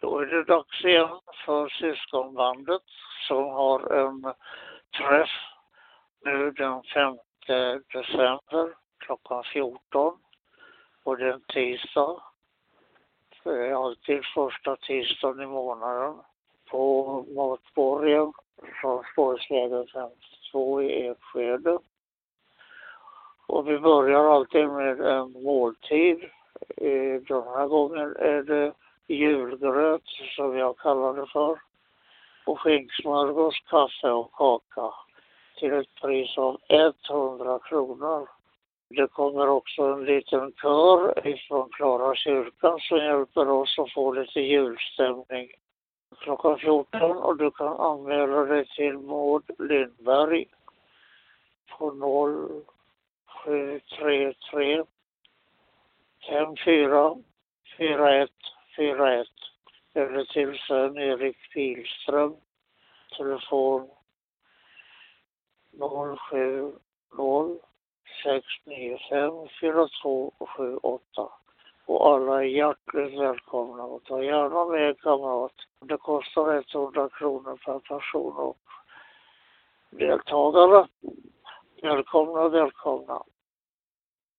Då är det dags igen för syskonbandet som har en träff nu den 5 december klockan 14 och det är en tisdag. Det är alltid första tisdagen i månaden på Matborgen från 52 i Ekskede. Och vi börjar alltid med en måltid. Eh, den här gången är det julgröt som jag kallar det för. Och skinksmörgås, kaffe och kaka till ett pris av 100 kronor. Det kommer också en liten kör ifrån Klara kyrkan som hjälper oss att få lite julstämning klockan 14 och du kan anmäla dig till Maud Lindberg på 0733 54 41 41 eller till Sven-Erik Pilström telefon 070 695 4278 och alla är hjärtligt välkomna och ta gärna med kamrat. Det kostar 100 kronor per person och deltagare. Välkomna, välkomna.